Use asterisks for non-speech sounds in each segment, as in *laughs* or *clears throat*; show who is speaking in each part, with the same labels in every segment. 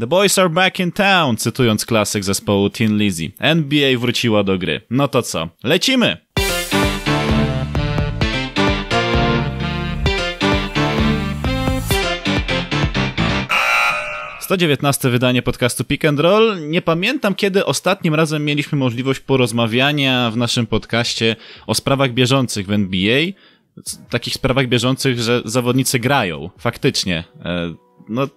Speaker 1: The boys are back in town, cytując klasyk zespołu Tin Lizzy. NBA wróciła do gry. No to co? Lecimy! 119 wydanie podcastu Pick and Roll. Nie pamiętam, kiedy ostatnim razem mieliśmy możliwość porozmawiania w naszym podcaście o sprawach bieżących w NBA. Takich sprawach bieżących, że zawodnicy grają, faktycznie. E, no,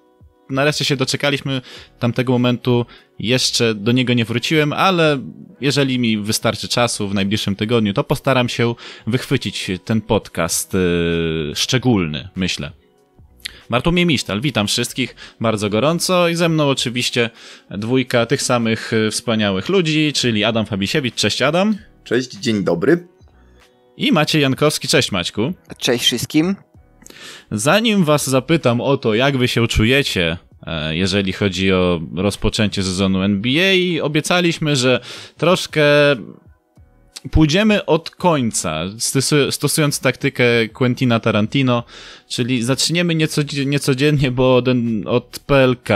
Speaker 1: nareszcie się doczekaliśmy tamtego momentu. Jeszcze do niego nie wróciłem, ale jeżeli mi wystarczy czasu w najbliższym tygodniu, to postaram się wychwycić ten podcast yy, szczególny, myślę. Bartłomiej Misztal, witam wszystkich bardzo gorąco i ze mną oczywiście dwójka tych samych e, wspaniałych ludzi, czyli Adam Fabisiewicz. Cześć Adam.
Speaker 2: Cześć, dzień dobry.
Speaker 1: I Maciej Jankowski. Cześć Maćku.
Speaker 3: Cześć wszystkim.
Speaker 1: Zanim was zapytam o to, jak wy się czujecie e, jeżeli chodzi o rozpoczęcie sezonu NBA. Obiecaliśmy, że troszkę pójdziemy od końca, stosując taktykę Quentina Tarantino, czyli zaczniemy niecodziennie, bo od, od PLK.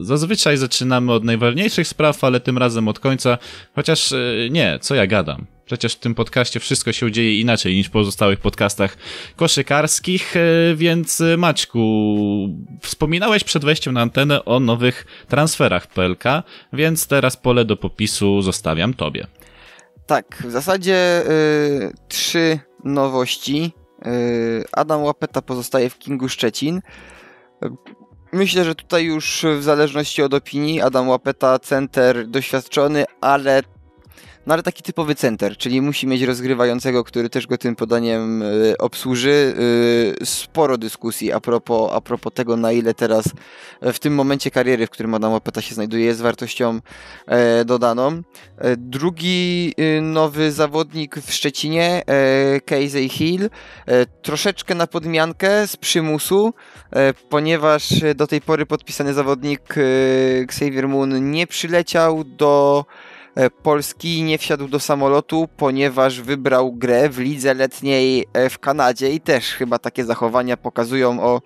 Speaker 1: Zazwyczaj zaczynamy od najważniejszych spraw, ale tym razem od końca, chociaż e, nie, co ja gadam. Przecież w tym podcaście wszystko się dzieje inaczej niż w pozostałych podcastach koszykarskich, e, więc e, Maćku, wspominałeś przed wejściem na antenę o nowych transferach PLK, więc teraz pole do popisu zostawiam tobie.
Speaker 3: Tak, w zasadzie y, trzy nowości. Y, Adam Łapeta pozostaje w Kingu Szczecin. Myślę, że tutaj już w zależności od opinii Adam Łapeta, center doświadczony, ale no ale taki typowy center, czyli musi mieć rozgrywającego, który też go tym podaniem y, obsłuży. Y, sporo dyskusji a propos, a propos tego, na ile teraz w tym momencie kariery, w którym Adam Łapeta się znajduje, jest wartością e, dodaną. E, drugi y, nowy zawodnik w Szczecinie, e, Casey Hill, e, troszeczkę na podmiankę z przymusu, e, ponieważ do tej pory podpisany zawodnik e, Xavier Moon nie przyleciał do E, Polski nie wsiadł do samolotu, ponieważ wybrał grę w lidze letniej e, w Kanadzie. I też chyba takie zachowania pokazują o,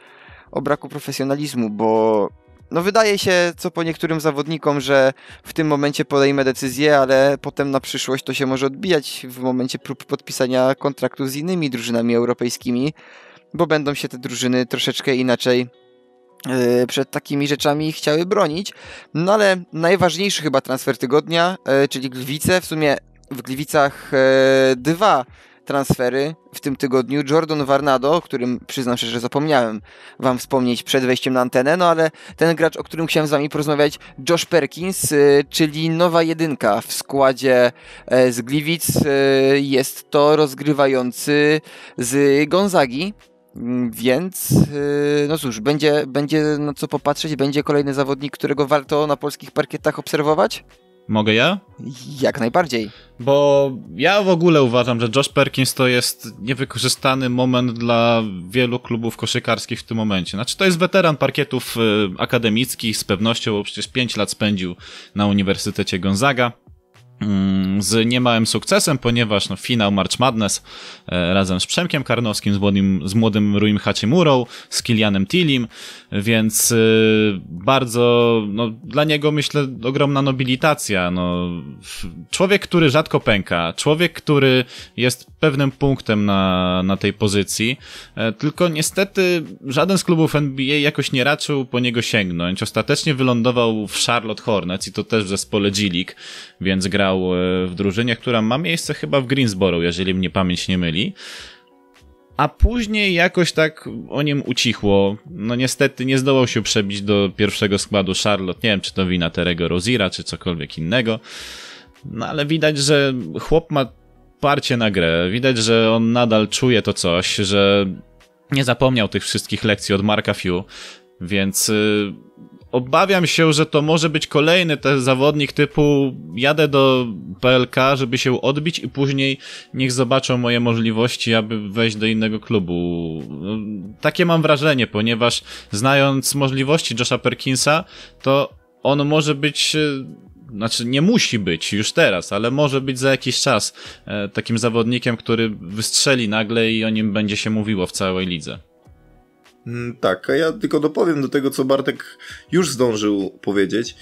Speaker 3: o braku profesjonalizmu, bo no wydaje się co po niektórym zawodnikom, że w tym momencie podejmę decyzję, ale potem na przyszłość to się może odbijać w momencie prób podpisania kontraktu z innymi drużynami europejskimi, bo będą się te drużyny troszeczkę inaczej E, przed takimi rzeczami chciały bronić. No ale najważniejszy chyba transfer tygodnia, e, czyli Gliwice. W sumie w Gliwicach e, dwa transfery w tym tygodniu. Jordan Varnado, o którym przyznam szczerze, że zapomniałem wam wspomnieć przed wejściem na antenę, no ale ten gracz, o którym chciałem z wami porozmawiać, Josh Perkins, czyli nowa jedynka w składzie z Gliwic. Jest to rozgrywający z Gonzagi. Mm, więc, y, no cóż, będzie, będzie na co popatrzeć, będzie kolejny zawodnik, którego warto na polskich parkietach obserwować?
Speaker 1: Mogę ja?
Speaker 3: Jak najbardziej.
Speaker 1: Bo ja w ogóle uważam, że Josh Perkins to jest niewykorzystany moment dla wielu klubów koszykarskich w tym momencie. Znaczy, to jest weteran parkietów y, akademickich z pewnością, bo przecież 5 lat spędził na Uniwersytecie Gonzaga. Mm, z niemałym sukcesem, ponieważ no, finał March Madness e, razem z Przemkiem Karnowskim, z młodym, z młodym Ruim Hachimurą, z Kilianem Tillim, więc e, bardzo, no, dla niego myślę ogromna nobilitacja. No, człowiek, który rzadko pęka, człowiek, który jest pewnym punktem na, na tej pozycji, e, tylko niestety żaden z klubów NBA jakoś nie raczył po niego sięgnąć. Ostatecznie wylądował w Charlotte Hornets i to też w zespole G-League, więc grał grał e, w drużynie, która ma miejsce chyba w Greensboro, jeżeli mnie pamięć nie myli. A później jakoś tak o nim ucichło. No niestety nie zdołał się przebić do pierwszego składu Charlotte. Nie wiem, czy to wina Terego Rozira, czy cokolwiek innego. No ale widać, że chłop ma parcie na grę. Widać, że on nadal czuje to coś, że nie zapomniał tych wszystkich lekcji od Marka Few, więc y, obawiam się, że to może być kolejny ten zawodnik typu jadę do PLK, żeby się odbić i później niech zobaczą moje możliwości, aby wejść do innego klubu. No, takie mam wrażenie, ponieważ znając możliwości Josha Perkinsa, to on może być znaczy nie musi być już teraz, ale może być za jakiś czas e, takim zawodnikiem, który wystrzeli nagle i o nim będzie się mówiło w całej lidze.
Speaker 2: Mm, tak, a ja tylko dopowiem do tego, co Bartek już zdążył powiedzieć,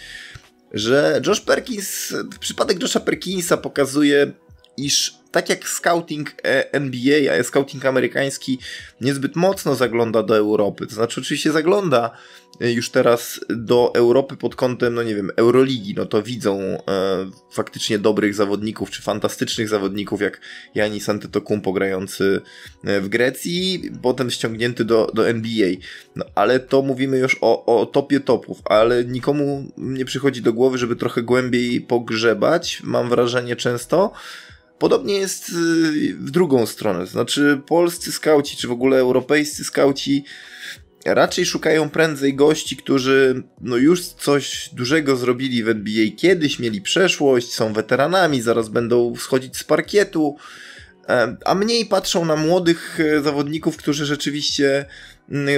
Speaker 2: że Josh Perkins, przypadek Josha Perkinsa pokazuje, iż tak jak scouting e, NBA, a scouting amerykański niezbyt mocno zagląda do Europy, to znaczy oczywiście zagląda e, już teraz do Europy pod kątem, no nie wiem, Euroligi, no to widzą e, faktycznie dobrych zawodników, czy fantastycznych zawodników, jak Janis Antetokounmpo grający e, w Grecji, potem ściągnięty do, do NBA. No, ale to mówimy już o, o topie topów, ale nikomu nie przychodzi do głowy, żeby trochę głębiej pogrzebać, mam wrażenie często, Podobnie jest y, w drugą stronę. Znaczy, polscy skauci, czy w ogóle europejscy skauci raczej szukają prędzej gości, którzy no już coś dużego zrobili w NBA kiedyś, mieli przeszłość, są weteranami, zaraz będą schodzić z parkietu, e, a mniej patrzą na młodych e, zawodników, którzy rzeczywiście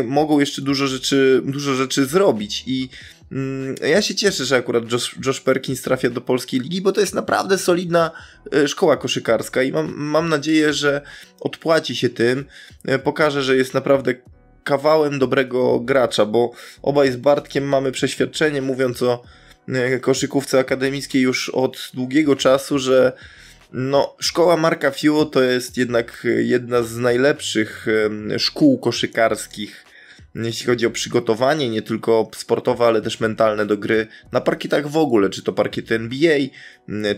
Speaker 2: mogą jeszcze dużo rzeczy, dużo rzeczy zrobić i ja się cieszę, że akurat Josh, Josh, Perkins trafia do polskiej ligi, bo to jest naprawdę solidna e, szkoła koszykarska i mam, mam nadzieję, że odpłaci się tym, e, pokaże, że jest naprawdę kawałem dobrego gracza, bo obaj z Bartkiem mamy przeświadczenie, mówiąc o e, koszykówce akademickiej już od długiego czasu, że no, szkoła Marka Fiu to jest jednak jedna z najlepszych szkół koszykarskich jeśli chodzi o przygotowanie, nie tylko sportowe, ale też mentalne do gry na parkietach w ogóle, czy to parkiety NBA,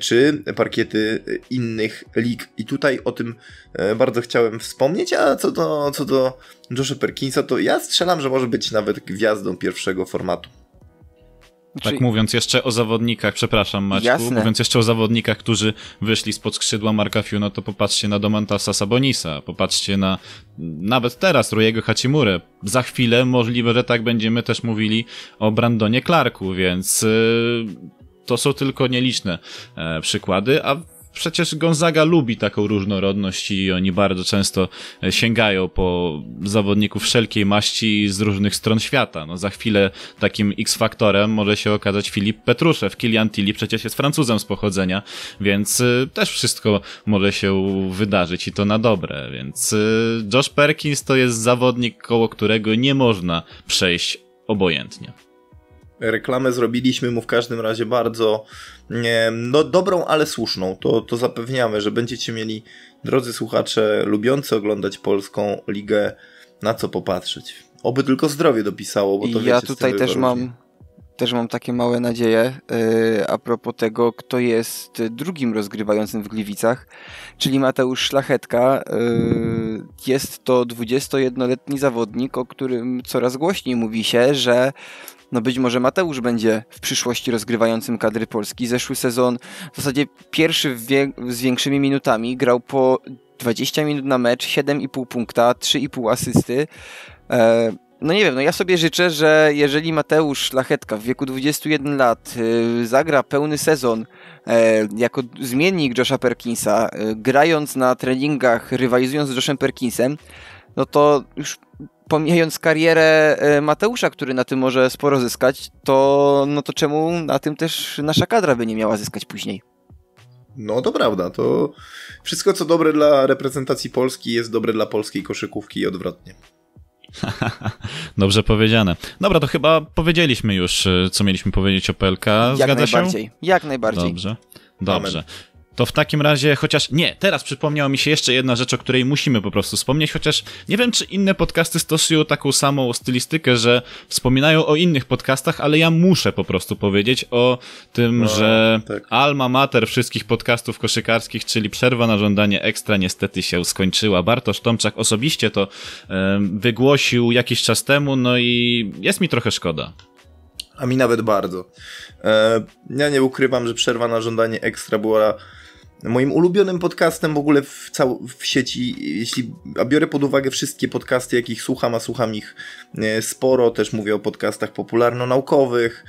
Speaker 2: czy parkiety innych lig. I tutaj o tym e, bardzo chciałem wspomnieć, a co do, co do Josha Perkinsa, to ja strzelam, że może być nawet gwiazdą pierwszego formatu.
Speaker 1: Tak Czyli... mówiąc jeszcze o zawodnikach, przepraszam Maćku, Jasne. mówiąc jeszcze o zawodnikach, którzy wyszli spod skrzydła Marka Fiu, no to popatrzcie na Domantasa Sabonisa, popatrzcie na nawet teraz Rujego Hachimurę. Za chwilę możliwe, że tak będziemy też mówili o Brandonie Clarku, więc yy, to są tylko nieliczne e, przykłady, a przecież Gonzaga lubi taką różnorodność i oni bardzo często e, sięgają po zawodników wszelkiej maści z różnych stron świata. No za chwilę takim X-faktorem może się okazać Filip Petruszew. Kilian Tilly przecież jest Francuzem z pochodzenia, więc e, też wszystko może się wydarzyć i to na dobre. Więc e, Josh Perkins to jest zawodnik, koło którego nie można przejść obojętnie
Speaker 2: reklamę zrobiliśmy mu w każdym razie bardzo no, dobrą, ale słuszną. To, to zapewniamy, że będziecie mieli, drodzy słuchacze, lubiący oglądać polską ligę, na co popatrzeć. Oby tylko zdrowie dopisało, bo to I wiecie,
Speaker 3: ja tutaj też mam też mam takie małe nadzieje yy, a propos tego, kto jest drugim rozgrywającym w Gliwicach, czyli Mateusz Szlachetka. Yy, jest to 21-letni zawodnik, o którym coraz głośniej mówi się, że no być może Mateusz będzie w przyszłości rozgrywającym kadry Polski. Zeszły sezon w zasadzie pierwszy z większymi minutami, grał po 20 minut na mecz, 7,5 punkta, 3,5 asysty. E, no nie wiem, no ja sobie życzę, że jeżeli Mateusz Szlachetka w wieku 21 lat y, zagra pełny sezon e, jako zmiennik Josha Perkinsa, y, grając na treningach, rywalizując z Joshem Perkinsem, no to już pomijając karierę e, Mateusza, który na tym może sporo zyskać, to, no to czemu na tym też nasza kadra by nie miała zyskać później?
Speaker 2: No to prawda, to wszystko co dobre dla reprezentacji Polski jest dobre dla polskiej koszykówki i odwrotnie. *laughs*
Speaker 1: Dobrze powiedziane. Dobra, to chyba powiedzieliśmy już, e, co mieliśmy powiedzieć o PLK. Zgadza
Speaker 3: Jak najbardziej. Się? Jak najbardziej.
Speaker 1: Dobrze. Dobrze. Amen. To w takim razie, chociaż nie, teraz przypomniała mi się jeszcze jedna rzecz, o której musimy po prostu wspomnieć, chociaż nie wiem, czy inne podcasty stosują taką samą stylistykę, że wspominają o innych podcastach, ale ja muszę po prostu powiedzieć o tym, no, że tak. alma mater wszystkich podcastów koszykarskich, czyli przerwa na żądanie ekstra niestety się skończyła. Bartosz Tomczak osobiście to e, wygłosił jakiś czas temu, no i jest mi trochę szkoda.
Speaker 2: A mi nawet bardzo. E, ja nie ukrywam, że przerwa na żądanie ekstra była moim ulubionym podcastem w ogóle w, cał- w sieci, jeśli a biorę pod uwagę wszystkie podcasty, jakich słucham, a słucham ich e, sporo, też mówię o podcastach popularno-naukowych,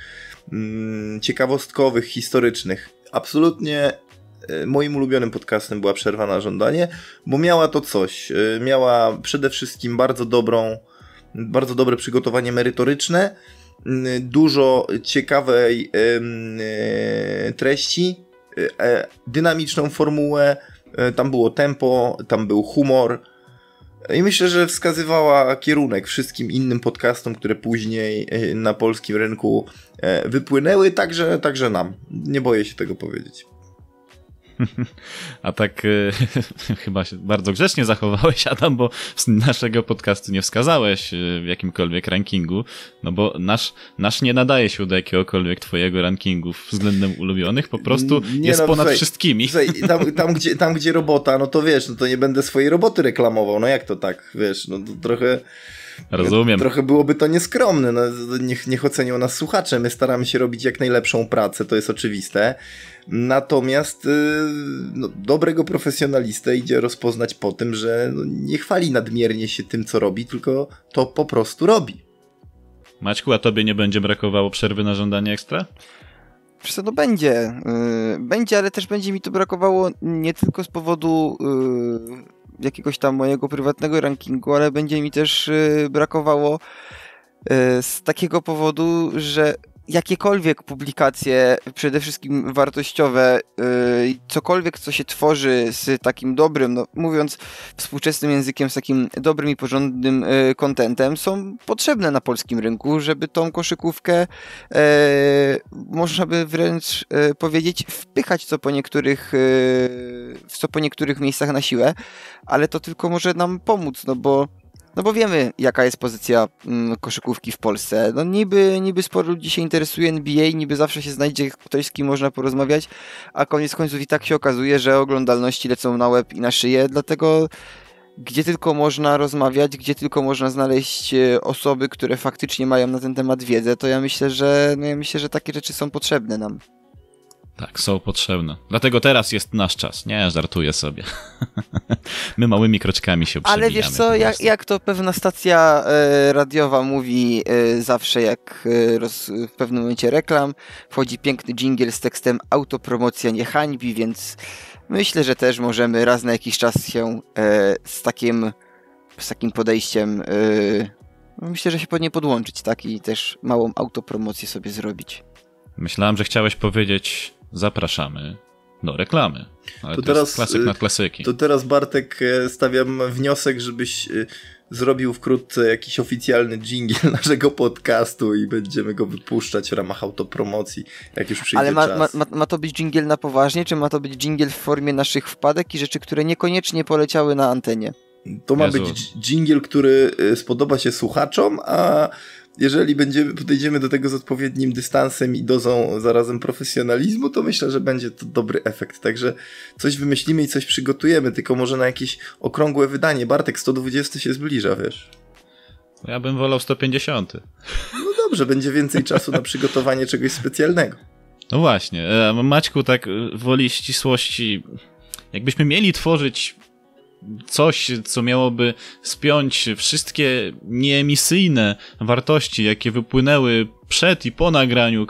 Speaker 2: mm, ciekawostkowych, historycznych. Absolutnie e, moim ulubionym podcastem była Przerwa na żądanie, bo miała to coś. E, miała przede wszystkim bardzo dobrą, bardzo dobre przygotowanie merytoryczne, dużo ciekawej treści, dynamiczną formułę, e, tam było tempo, tam był humor, I myślę, że wskazywała kierunek wszystkim innym podcastom, które później e, na polskim rynku e, wypłynęły, także, także nam. Nie boję się tego powiedzieć. *laughs*
Speaker 1: A tak y, *laughs* chyba się bardzo grzecznie zachowałeś, Adam, bo z naszego podcastu nie wskazałeś y, w jakimkolwiek rankingu, no bo nasz, nasz nie nadaje się do jakiegokolwiek twojego rankingu względem ulubionych, po prostu nie, jest no, ponad wszystkimi.
Speaker 2: tam, tam, gdzie, tam, gdzie robota, no to wiesz, no to nie będę swojej roboty reklamował, no jak to tak, wiesz, no to trochę...
Speaker 1: Rozumiem.
Speaker 2: Trochę byłoby to nieskromne. No, niech, niech ocenią nas słuchacze. My staramy się robić jak najlepszą pracę, to jest oczywiste. Natomiast y, no, dobrego profesjonalistę idzie rozpoznać po tym, że no, nie chwali nadmiernie się tym, co robi, tylko to po prostu robi.
Speaker 1: Maćku, a tobie nie będzie brakowało przerwy na żądanie ekstra?
Speaker 3: Wiesz co, no będzie. Yy, będzie, ale też będzie mi to brakowało nie tylko z powodu yy, jakiegoś tam mojego prywatnego rankingu, ale będzie mi też yy, brakowało y, z takiego powodu, że jakiekolwiek publikacje, przede wszystkim wartościowe, yy, cokolwiek, co się tworzy z takim dobrym, no, mówiąc współczesnym językiem, z takim dobrym i porządnym yy, contentem, są potrzebne na polskim rynku, żeby tą koszykówkę, yy, można by wręcz powiedzieć, wpychać co po niektórych, yy, co po niektórych miejscach na siłę, ale to tylko może nam pomóc, no bo no bo wiemy, jaka jest pozycja mm, koszykówki w Polsce. No niby, niby sporo ludzi się interesuje NBA, niby zawsze się znajdzie ktoś, z kim można porozmawiać, a koniec końców i tak się okazuje, że oglądalności lecą na łeb i na szyję, dlatego gdzie tylko można rozmawiać, gdzie tylko można znaleźć e, osoby, które faktycznie mają na ten temat wiedzę, to ja myślę, że no ja myślę, że takie rzeczy są potrzebne nam.
Speaker 1: Tak, są potrzebne. Dlatego teraz jest nasz czas. Nie, żartuję sobie. *laughs* My małymi kroczkami się przebijamy.
Speaker 3: Ale wiesz co, jak, jak to pewna stacja e, radiowa mówi e, zawsze, jak e, roz, w pewnym momencie reklam, wchodzi piękny jingle z tekstem autopromocja nie hańbi, więc myślę, że też możemy raz na jakiś czas się z takim z takim podejściem myślę, że się powinien podłączyć, tak? I też małą autopromocję sobie zrobić.
Speaker 1: Myślałem, że chciałeś powiedzieć zapraszamy do reklamy. Ale to, to teraz, klasyk na klasyki.
Speaker 2: To teraz Bartek e, stawiam wniosek, żebyś e, zrobił wkrótce jakiś oficjalny jingle *laughs* naszego podcastu i będziemy go wypuszczać w ramach autopromocji, jak już przyjdzie
Speaker 3: Ale ma,
Speaker 2: czas.
Speaker 3: Ma, ma, to być jingle na poważnie, czy ma to być jingle w formie naszych wpadek i rzeczy, które niekoniecznie poleciały na antenie?
Speaker 2: To ma Jezu. być jingle, który e, spodoba się słuchaczom, a jeżeli będziemy, podejdziemy do tego z odpowiednim dystansem i dozą zarazem profesjonalizmu, to myślę, że będzie to dobry efekt. Także coś wymyślimy i coś przygotujemy, tylko może na jakieś okrągłe wydanie. Bartek 120 się zbliża, wiesz.
Speaker 1: Ja bym wolał 150.
Speaker 2: No dobrze, będzie więcej czasu na przygotowanie czegoś specjalnego.
Speaker 1: No właśnie, e, Maćku, tak woli ścisłości, jakbyśmy mieli tworzyć coś, co miałoby spiąć wszystkie nieemisyjne wartości, jakie wypłynęły przed i po nagraniu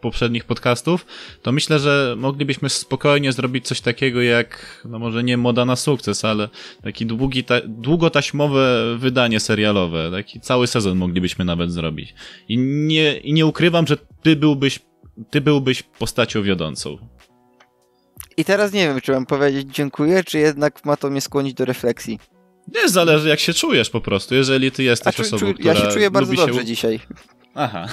Speaker 1: poprzednich podcastów, to myślę, że moglibyśmy spokojnie zrobić coś takiego jak, no może nie moda na sukces, ale taki długi, ta, długotaśmowe wydanie serialowe. Taki cały sezon moglibyśmy nawet zrobić. I nie, i nie ukrywam, że ty byłbyś, ty byłbyś postacią wiodącą.
Speaker 3: I teraz nie wiem, czy mam powiedzieć dziękuję, czy jednak ma to mnie skłonić do refleksji.
Speaker 1: Nie, zależy jak się czujesz po prostu, jeżeli ty jesteś czu, osobą, czu, która
Speaker 3: Ja się czuję bardzo dobrze się... dzisiaj.
Speaker 1: Aha.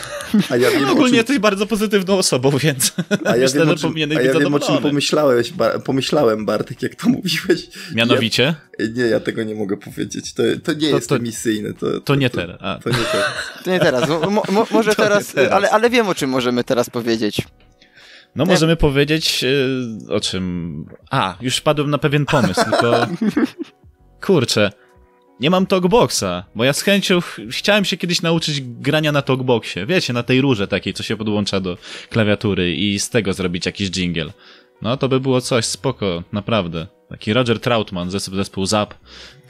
Speaker 1: A ja *laughs* wiem, Ogólnie czym... jesteś bardzo pozytywną osobą, więc a ja *laughs* myślę, wiem, że powinieneś a ja być wiem, o czym
Speaker 2: pomyślałeś, ba pomyślałem, Bartek, jak to mówiłeś.
Speaker 1: Mianowicie?
Speaker 2: Ja... Nie, ja tego nie mogę powiedzieć. To, to nie to, jest to, emisyjne. To, to,
Speaker 1: to nie teraz.
Speaker 2: To nie teraz.
Speaker 3: To nie teraz. Mo, mo, *laughs* może teraz, teraz. Ale, ale wiem, o czym możemy teraz powiedzieć.
Speaker 1: No możemy powiedzieć y, o czym... A, już wpadłem na pewien pomysł, tylko... *laughs* Kurczę, nie mam talkboxa, bo ja z chęcią ch chciałem się kiedyś nauczyć grania na talkboxie. Wiecie, na tej rurze takiej, co się podłącza do klawiatury i z tego zrobić jakiś jingle. No to by było coś spoko, naprawdę. Taki Roger Troutman, zespół, zespół ZAP,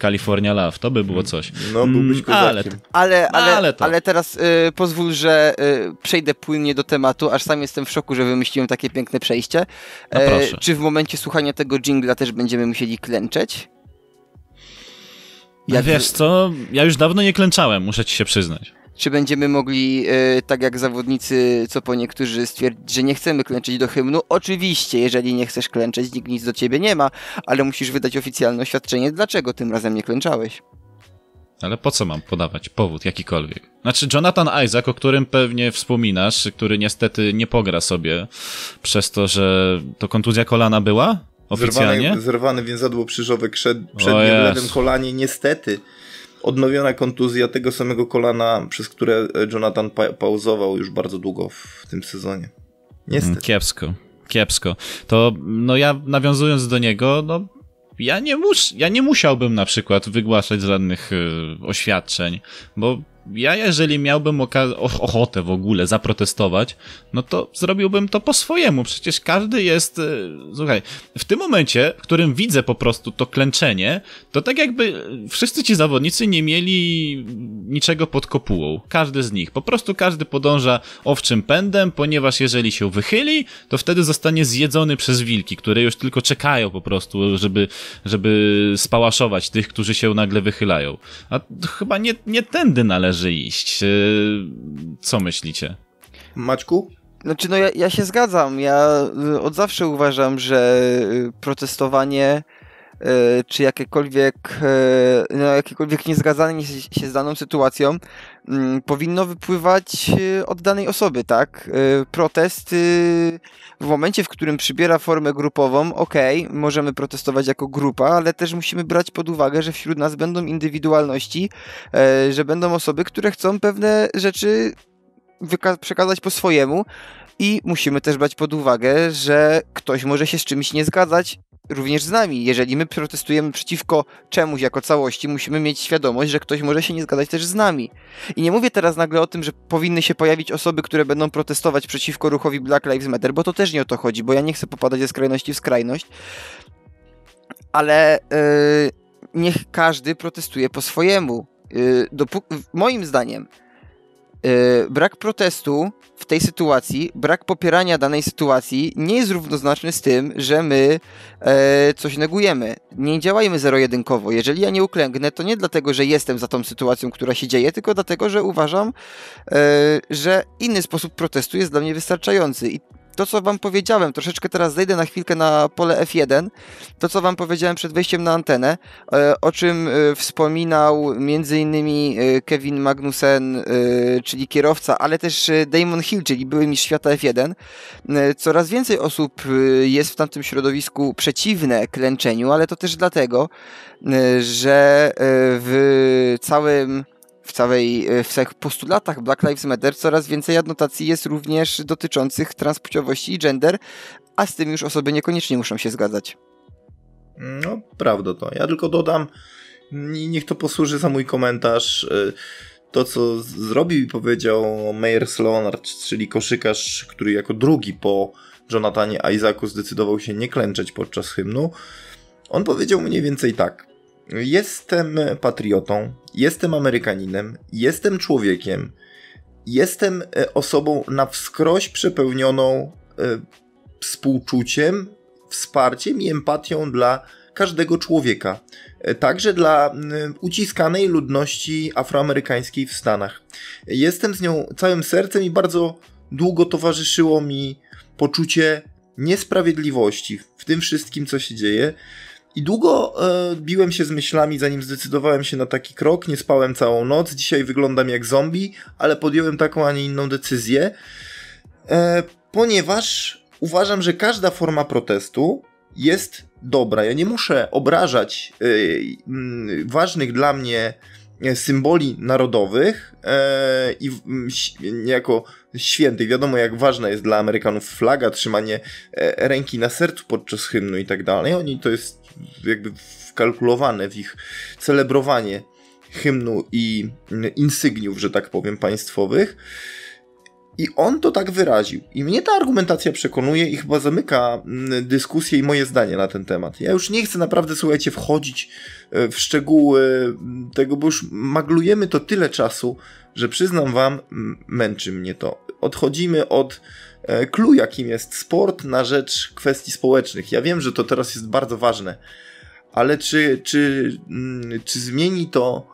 Speaker 1: California Love, to by było coś.
Speaker 2: No, byłbyś mm,
Speaker 3: ale, ale, ale, ale, ale teraz y, pozwól, że y, przejdę płynnie do tematu, aż sam jestem w szoku, że wymyśliłem takie piękne przejście.
Speaker 1: No, e,
Speaker 3: czy w momencie słuchania tego jingla też będziemy musieli klęczeć?
Speaker 1: No Jak... Wiesz co, ja już dawno nie klęczałem, muszę ci się przyznać.
Speaker 3: Czy będziemy mogli, e, tak jak zawodnicy, co po niektórzy stwierdzić, że nie chcemy klęczeć do hymnu? Oczywiście, jeżeli nie chcesz klęczeć, nikt nic do ciebie nie ma, ale musisz wydać oficjalne oświadczenie, dlaczego tym razem nie klęczałeś.
Speaker 1: Ale po co mam podawać powód jakikolwiek? Znaczy, Jonathan Isaac, o którym pewnie wspominasz, który niestety nie pogra sobie przez to, że to kontuzja kolana była? Oficjalnie?
Speaker 2: Zerwany, zerwany więzadło krzyżowe przed, przednie w lewym kolanie, niestety. Odnowiona kontuzja tego samego kolana, przez które Jonathan pa pauzował już bardzo długo w tym sezonie. Niestety. Mm,
Speaker 1: kiepsko, kiepsko. To, no ja nawiązując do niego, no ja nie, mus, ja nie musiałbym na przykład wygłaszać żadnych y, oświadczeń, bo ja jeżeli miałbym ochotę w ogóle zaprotestować, no to zrobiłbym to po swojemu. Przecież każdy jest, e, słuchaj, w tym momencie, w którym widzę po prostu to klęczenie, to tak jakby wszyscy ci zawodnicy nie mieli niczego pod kopułą. Każdy z nich. Po prostu każdy podąża owczym pędem, ponieważ jeżeli się wychyli, to wtedy zostanie zjedzony przez wilki, które już tylko czekają po prostu, żeby, żeby spałaszować tych, którzy się nagle wychylają. A chyba nie, nie tędy należy należy iść. Y, co myślicie?
Speaker 2: Maćku?
Speaker 3: Znaczy, no ja, ja się zgadzam. Ja y, od zawsze uważam, że y, protestowanie czy jakiekolwiek, no, jakiekolwiek niezgadzanie się z daną sytuacją mm, powinno wypływać od danej osoby, tak? Protest w momencie, w którym przybiera formę grupową, ok, możemy protestować jako grupa, ale też musimy brać pod uwagę, że wśród nas będą indywidualności, e, że będą osoby, które chcą pewne rzeczy przekazać po swojemu i musimy też brać pod uwagę, że ktoś może się z czymś nie zgadzać, również z nami. Jeżeli my protestujemy przeciwko czemuś jako całości, musimy mieć świadomość, że ktoś może się nie zgadzać też z nami. I nie mówię teraz nagle o tym, że powinny się pojawić osoby, które będą protestować przeciwko ruchowi Black Lives Matter, bo to też nie o to chodzi, bo ja nie chcę popadać ze skrajności w skrajność. Ale yy, niech każdy protestuje po swojemu. Yy, moim zdaniem, brak protestu w tej sytuacji, brak popierania danej sytuacji nie jest równoznaczny z tym, że my e, coś negujemy. Nie działajmy zero-jedynkowo. Jeżeli ja nie uklęknę, to nie dlatego, że jestem za tą sytuacją, która się dzieje, tylko dlatego, że uważam, e, że inny sposób protestu jest dla mnie wystarczający. I to, co wam powiedziałem, troszeczkę teraz zejdę na chwilkę na pole F1, to, co wam powiedziałem przed wejściem na antenę, e, o czym e, wspominał innymi e, Kevin Magnussen, czyli kierowca, ale też Damon Hill, czyli były mistrz świata F1. Coraz więcej osób jest w tamtym środowisku przeciwne klęczeniu, ale to też dlatego, że w całym w, całej, e, w całych postulatach Black Lives Matter coraz więcej adnotacji jest również dotyczących transpłciowości i gender, a z tym już osoby niekoniecznie muszą się zgadzać.
Speaker 2: No, prawda to. Ja tylko dodam, niech to posłuży za mój komentarz. E, to, co zrobił i powiedział Meyers Leonard, czyli koszykarz, który jako drugi po Jonathanie Isaacu zdecydował się nie klęczeć podczas hymnu. On powiedział mniej więcej tak. Jestem patriotą, jestem Amerykaninem, jestem człowiekiem, jestem e, osobą na wskroś przepełnioną e, współczuciem, wsparciem i empatią dla każdego człowieka, e, także dla uciskanej ludności afroamerykańskiej w Stanach. Jestem z nią całym sercem i bardzo długo towarzyszyło mi poczucie niesprawiedliwości w tym wszystkim, co się dzieje. I długo e, biłem się z myślami, zanim zdecydowałem się na taki krok. Nie spałem całą noc. Dzisiaj wyglądam jak zombie, ale podjąłem taką, a nie inną decyzję, e, ponieważ uważam, że każda forma protestu jest dobra. Ja nie muszę obrażać e, m, ważnych dla mnie symboli narodowych e, i niejako świętych. Wiadomo, jak ważna jest dla Amerykanów flaga, trzymanie e, ręki na sercu podczas hymnu i tak dalej. Oni to jest jakby wkalkulowane w ich celebrowanie hymnu i insygniów, że tak powiem, państwowych. I on to tak wyraził. I mnie ta argumentacja przekonuje i chyba zamyka mm, dyskusję i moje zdanie na ten temat. Ja już nie chcę naprawdę, słuchajcie, wchodzić e, w szczegóły mm, tego, bo już maglujemy to tyle czasu, że przyznam wam, męczy mnie to. Odchodzimy od clue, jakim jest sport na rzecz kwestii społecznych. Ja wiem, że to teraz jest bardzo ważne, ale czy, czy, mm, czy zmieni to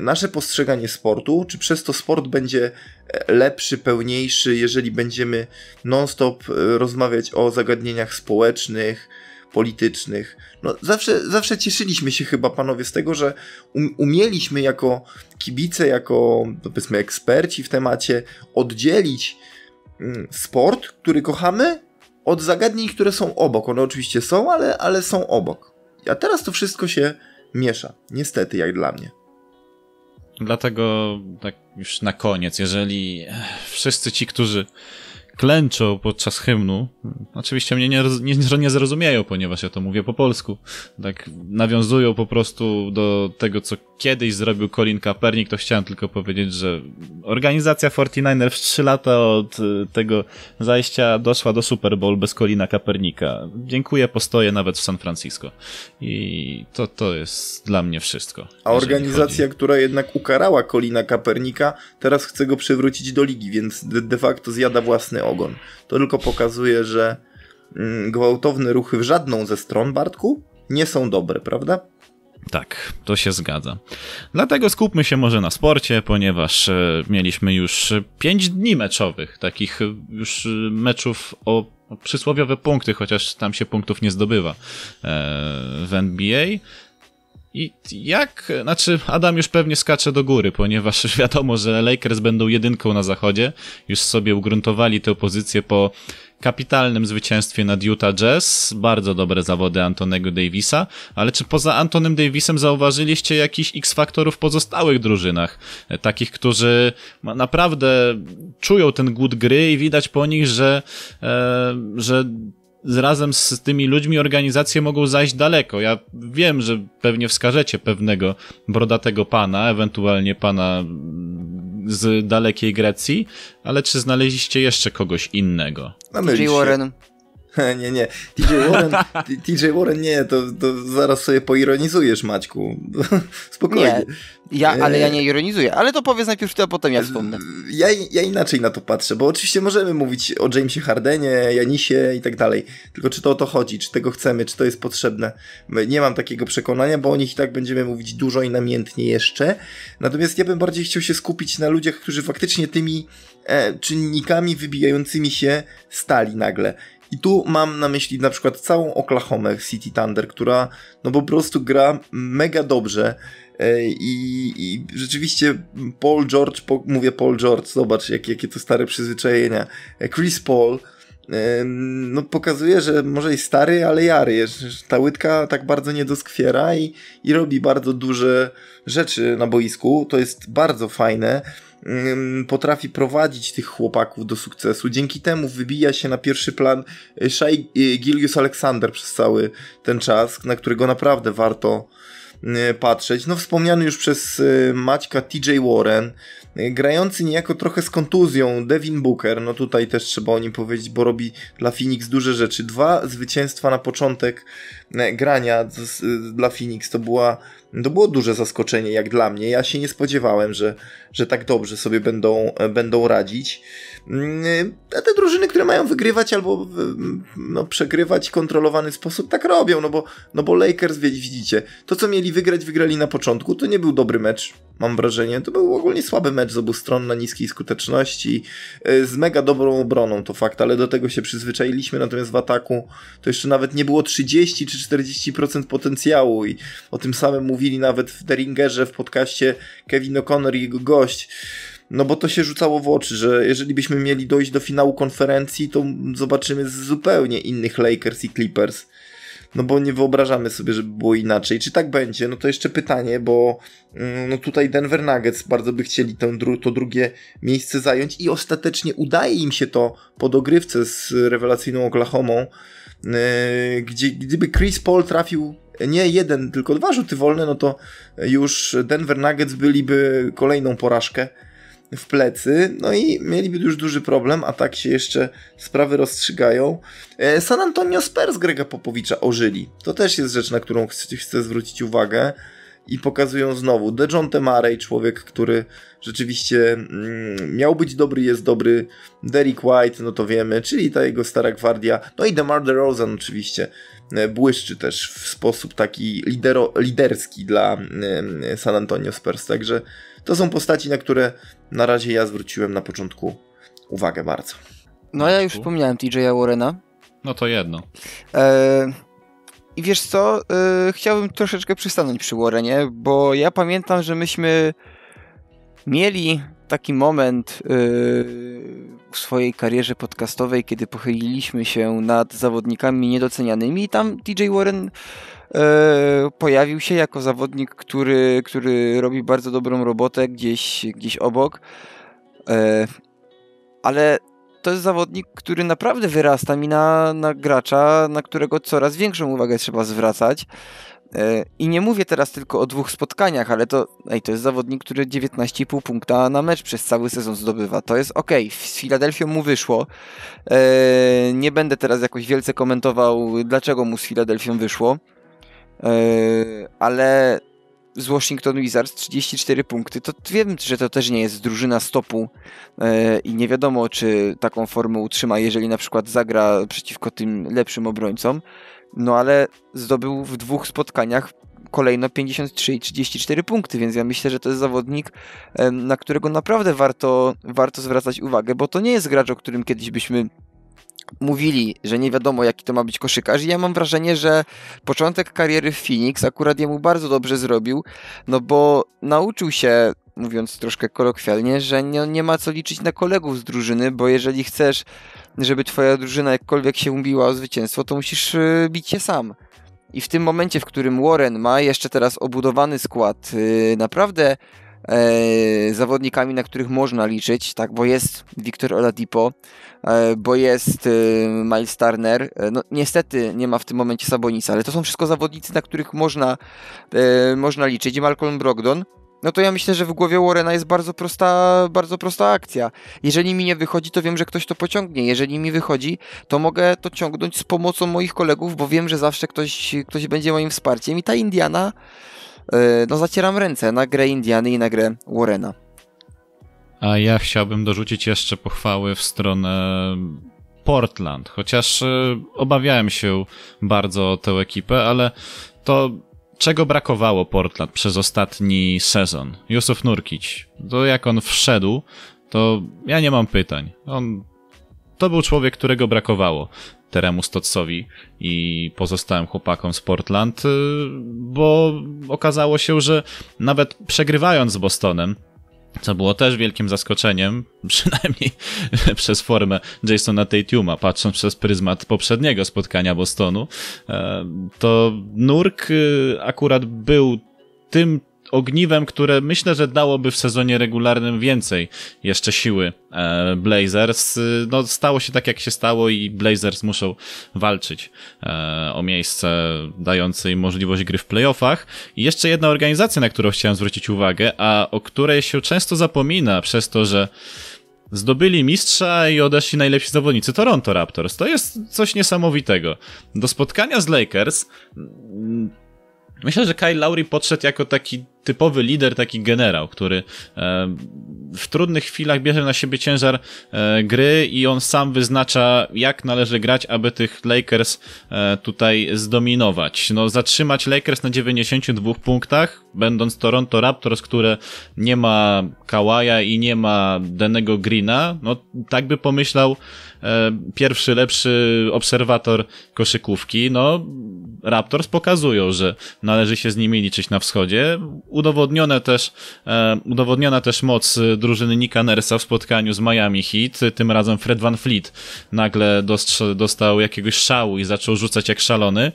Speaker 2: nasze postrzeganie sportu? Czy przez to sport będzie e, lepszy, pełniejszy, jeżeli będziemy non-stop e, rozmawiać o zagadnieniach społecznych, politycznych. No, zawsze, zawsze cieszyliśmy się chyba, panowie, z tego, że um, umieliśmy jako kibice, jako powiedzmy eksperci w temacie oddzielić mm, sport, który kochamy, od zagadnień, które są obok. One oczywiście są, ale, ale są obok. A teraz to wszystko się miesza. Niestety, jak dla mnie.
Speaker 1: Dlatego, tak już na koniec, jeżeli wszyscy ci, którzy klęczą podczas hymnu. Oczywiście mnie nie, nie, nie zrozumieją, ponieważ ja to mówię po polsku. Tak nawiązują po prostu do tego, co kiedyś zrobił Colin Kaepernick, to chciałem tylko powiedzieć, że organizacja 49ers w 3 lata od y, tego zajścia doszła do Super Bowl bez Colina Kaepernicka. Dziękuję, postoję nawet w San Francisco. I to, to jest dla mnie wszystko.
Speaker 2: A organizacja, chodzi. która jednak ukarała Colina Kaepernicka, teraz chce go przywrócić do ligi, więc de, de facto zjada własny ogon. To tylko pokazuje, że mm, gwałtowne ruchy w żadną ze stron, Bartku, nie są dobre, prawda?
Speaker 1: Tak, to się zgadza. Dlatego skupmy się może na sporcie, ponieważ e, mieliśmy już 5 dni meczowych, takich już meczów o przysłowiowe punkty, chociaż tam się punktów nie zdobywa e, w NBA. I jak, znaczy Adam już pewnie skacze do góry, ponieważ *laughs* wiadomo, że Lakers będą jedynką na zachodzie. Już sobie ugruntowali tę pozycję po kapitalnym zwycięstwie nad Utah Jazz. Bardzo dobre zawody Antonego Davisa. Ale czy poza Antonem Davisem zauważyliście jakiś X-faktorów w pozostałych drużynach? Takich, którzy naprawdę czują ten głód gry i widać po nich, że, e, że razem z tymi ludźmi organizacje mogą zajść daleko. Ja wiem, że pewnie wskażecie pewnego brodatego pana, ewentualnie pana z dalekiej Grecji, ale czy znaleźliście jeszcze kogoś innego?
Speaker 3: TJ Warren. *laughs*
Speaker 2: nie, nie. TJ Warren, TJ Warren nie, to, to zaraz sobie poironizujesz, Maćku. *laughs* Spokojnie.
Speaker 3: Nie. Ja, ale ja nie ironizuję, ale to powiedz najpierw ty, a potem ja wspomnę.
Speaker 2: Ja, ja inaczej na to patrzę, bo oczywiście możemy mówić o Jamesie Hardenie, Janisie i tak dalej, tylko czy to o to chodzi, czy tego chcemy, czy to jest potrzebne. Nie mam takiego przekonania, bo o nich i tak będziemy mówić dużo i namiętnie jeszcze. Natomiast ja bym bardziej chciał się skupić na ludziach, którzy faktycznie tymi e, czynnikami wybijającymi się stali nagle. I tu mam na myśli na przykład całą Oklahomę City Thunder, która no po prostu gra mega dobrze. E, I, I, rzeczywiście Paul George, po, mówię Paul George, zobacz jak, jakie to stare przyzwyczajenia. E, Chris Paul no, pokazuje, że może i stary, ale jary. Ta łydka tak bardzo nie doskwiera i, i robi bardzo duże rzeczy na boisku. To jest bardzo fajne potrafi prowadzić tych chłopaków do sukcesu. Dzięki temu wybija się na pierwszy plan e, Shai e, Gilius Alexander przez cały ten czas, na którego naprawdę warto patrzeć. No wspomniany już przez Maćka TJ Warren, grający niejako trochę z kontuzją Devin Booker, no tutaj też trzeba o nim powiedzieć, bo robi dla Phoenix duże rzeczy. Dwa zwycięstwa na początek grania dla Phoenix to była to było duże zaskoczenie jak dla mnie. Ja się nie spodziewałem, że, że tak dobrze sobie będą, będą radzić. Mm, a te drużyny, które mają wygrywać albo no, przegrywać w kontrolowany sposób, tak robią, no bo, no bo Lakers, widzicie, to co mieli wygrać, wygrali na początku, to nie był dobry mecz, mam wrażenie. To był ogólnie słaby mecz z obu stron na niskiej skuteczności, e, z mega dobrą obroną, to fakt, ale do tego się przyzwyczailiśmy, natomiast w ataku to jeszcze nawet nie było 30 czy 40% potencjału i o tym samym mówili nawet w Deringerze w podcaście Kevin O'Connor i jego gość. No bo to się rzucało w oczy, że jeżeli byśmy mieli dojść do finału konferencji, to zobaczymy zupełnie innych Lakers i Clippers. No bo nie wyobrażamy sobie, żeby było inaczej. Czy tak będzie? No to jeszcze pytanie, bo mm, no tutaj Denver Nuggets bardzo by chcieli to, to drugie miejsce zająć i ostatecznie udaje im się to po dogrywce z rewelacyjną Oklahomą, yy, gdzie gdyby Chris Paul trafił nie jeden, tylko dwa rzuty wolne, no to już Denver Nuggets byliby kolejną porażkę w plecy, no i mieliby już duży problem, a tak się jeszcze sprawy rozstrzygają. E, San Antonio Spurs Grega Popowicza ożyli. To też jest rzecz, na którą chcę, zwrócić uwagę i pokazują znowu DeJounte Murray, człowiek, który rzeczywiście mm, miał być dobry, jest dobry. Derek White, no to wiemy, czyli ta jego stara gwardia. No i DeMar DeRozan oczywiście e, błyszczy też w sposób taki lidero, liderski dla e, San Antonio Spurs, także to są postaci, na które na razie ja zwróciłem na początku uwagę bardzo.
Speaker 3: No ja już wspomniałem TJ'a Warrena.
Speaker 1: No to jedno.
Speaker 3: E, I wiesz co, yy, chciałbym troszeczkę przystanąć przy Warrenie, bo ja pamiętam, że myśmy mieli taki moment yy, w swojej karierze podcastowej, kiedy pochyliliśmy się nad zawodnikami niedocenianymi i tam DJ Warren pojawił się jako zawodnik, który, który robi bardzo dobrą robotę gdzieś, gdzieś obok. Yy, ale to jest zawodnik, który naprawdę wyrasta mi na, na gracza, na którego coraz większą uwagę trzeba zwracać. E, I nie mówię teraz tylko o dwóch spotkaniach, ale to, ej, to jest zawodnik, który 19,5 punkta na mecz przez cały sezon zdobywa. To jest ok, z Filadelfią mu wyszło. E, nie będę teraz jakoś wielce komentował, dlaczego mu z Filadelfią wyszło, e, ale z Washington Wizards 34 punkty, to wiem, że to też nie jest drużyna stopu i nie wiadomo, czy taką formę utrzyma, jeżeli na przykład zagra przeciwko tym lepszym obrońcom. No ale zdobył w dwóch spotkaniach kolejno 53 i 34 punkty, więc ja myślę, że to jest zawodnik, na którego naprawdę warto, warto zwracać uwagę, bo to nie jest gracz, o którym kiedyś byśmy mówili, że nie wiadomo jaki to ma być koszykarz i ja mam wrażenie, że początek kariery w Phoenix akurat jemu bardzo dobrze zrobił, no bo nauczył się mówiąc troszkę kolokwialnie, że nie, nie ma co liczyć na kolegów z drużyny, bo jeżeli chcesz żeby twoja drużyna jakkolwiek się ubiła o zwycięstwo, to musisz y, bić się sam. I w tym momencie, w którym Warren ma jeszcze teraz obudowany skład, y, naprawdę e, zawodnikami, na których można liczyć, tak, bo jest Victor Oladipo, e, bo jest y, Miles Turner, e, no niestety nie ma w tym momencie Sabonisa, ale to są wszystko zawodnicy, na których można, można liczyć. Malcolm Brogdon, no to ja myślę, że w głowie Warrena jest bardzo prosta, bardzo prosta akcja. Jeżeli mi nie wychodzi, to wiem, że ktoś to pociągnie. Jeżeli mi wychodzi, to mogę to ciągnąć z pomocą moich kolegów, bo wiem, że zawsze ktoś, ktoś będzie moim wsparciem. I ta Indiana, no zacieram ręce na grę Indiany i na grę Warrena.
Speaker 1: A ja chciałbym dorzucić jeszcze pochwały w stronę Portland, chociaż yy, obawiałem się bardzo o tę ekipę, ale to czego brakowało Portland przez ostatni sezon? Jusuf Nurkic. To jak on wszedł, to ja nie mam pytań. On to był człowiek, którego brakowało Teremu Stotsowi i pozostałym chłopakom z Portland, y, bo okazało się, że nawet przegrywając z Bostonem, co było też wielkim zaskoczeniem, *laughs* przynajmniej przez formę Jasona Tatuma, patrząc przez pryzmat poprzedniego spotkania Bostonu, e, to Nurk y, akurat był tym ogniwem, które myślę, że dałoby w sezonie regularnym więcej jeszcze siły e, Blazers. No, stało się tak, jak się stało i Blazers muszą walczyć e, o miejsce dające im możliwość gry w playoffach. I jeszcze jedna organizacja, na którą chciałem zwrócić uwagę, a o której się często zapomina przez to, że Zdobyli mistrza i odeszli najlepsi zawodnicy Toronto Raptors. To jest coś niesamowitego. Do spotkania z Lakers Myślę, że Kyle Lowry podszedł jako taki typowy lider, taki generał, który e, w trudnych chwilach bierze na siebie ciężar e, gry i on sam wyznacza, jak należy grać, aby tych Lakers e, tutaj zdominować. No, zatrzymać Lakers na 92 punktach, będąc Toronto Raptors, które nie ma Kawaja i nie ma Denego Greena, no tak by pomyślał pierwszy, lepszy obserwator koszykówki. No, Raptors pokazują, że należy się z nimi liczyć na wschodzie udowodnione też, e, udowodniona też moc drużyny Nika Nersa w spotkaniu z Miami Heat. Tym razem Fred Van Fleet nagle dostał jakiegoś szału i zaczął rzucać jak szalony.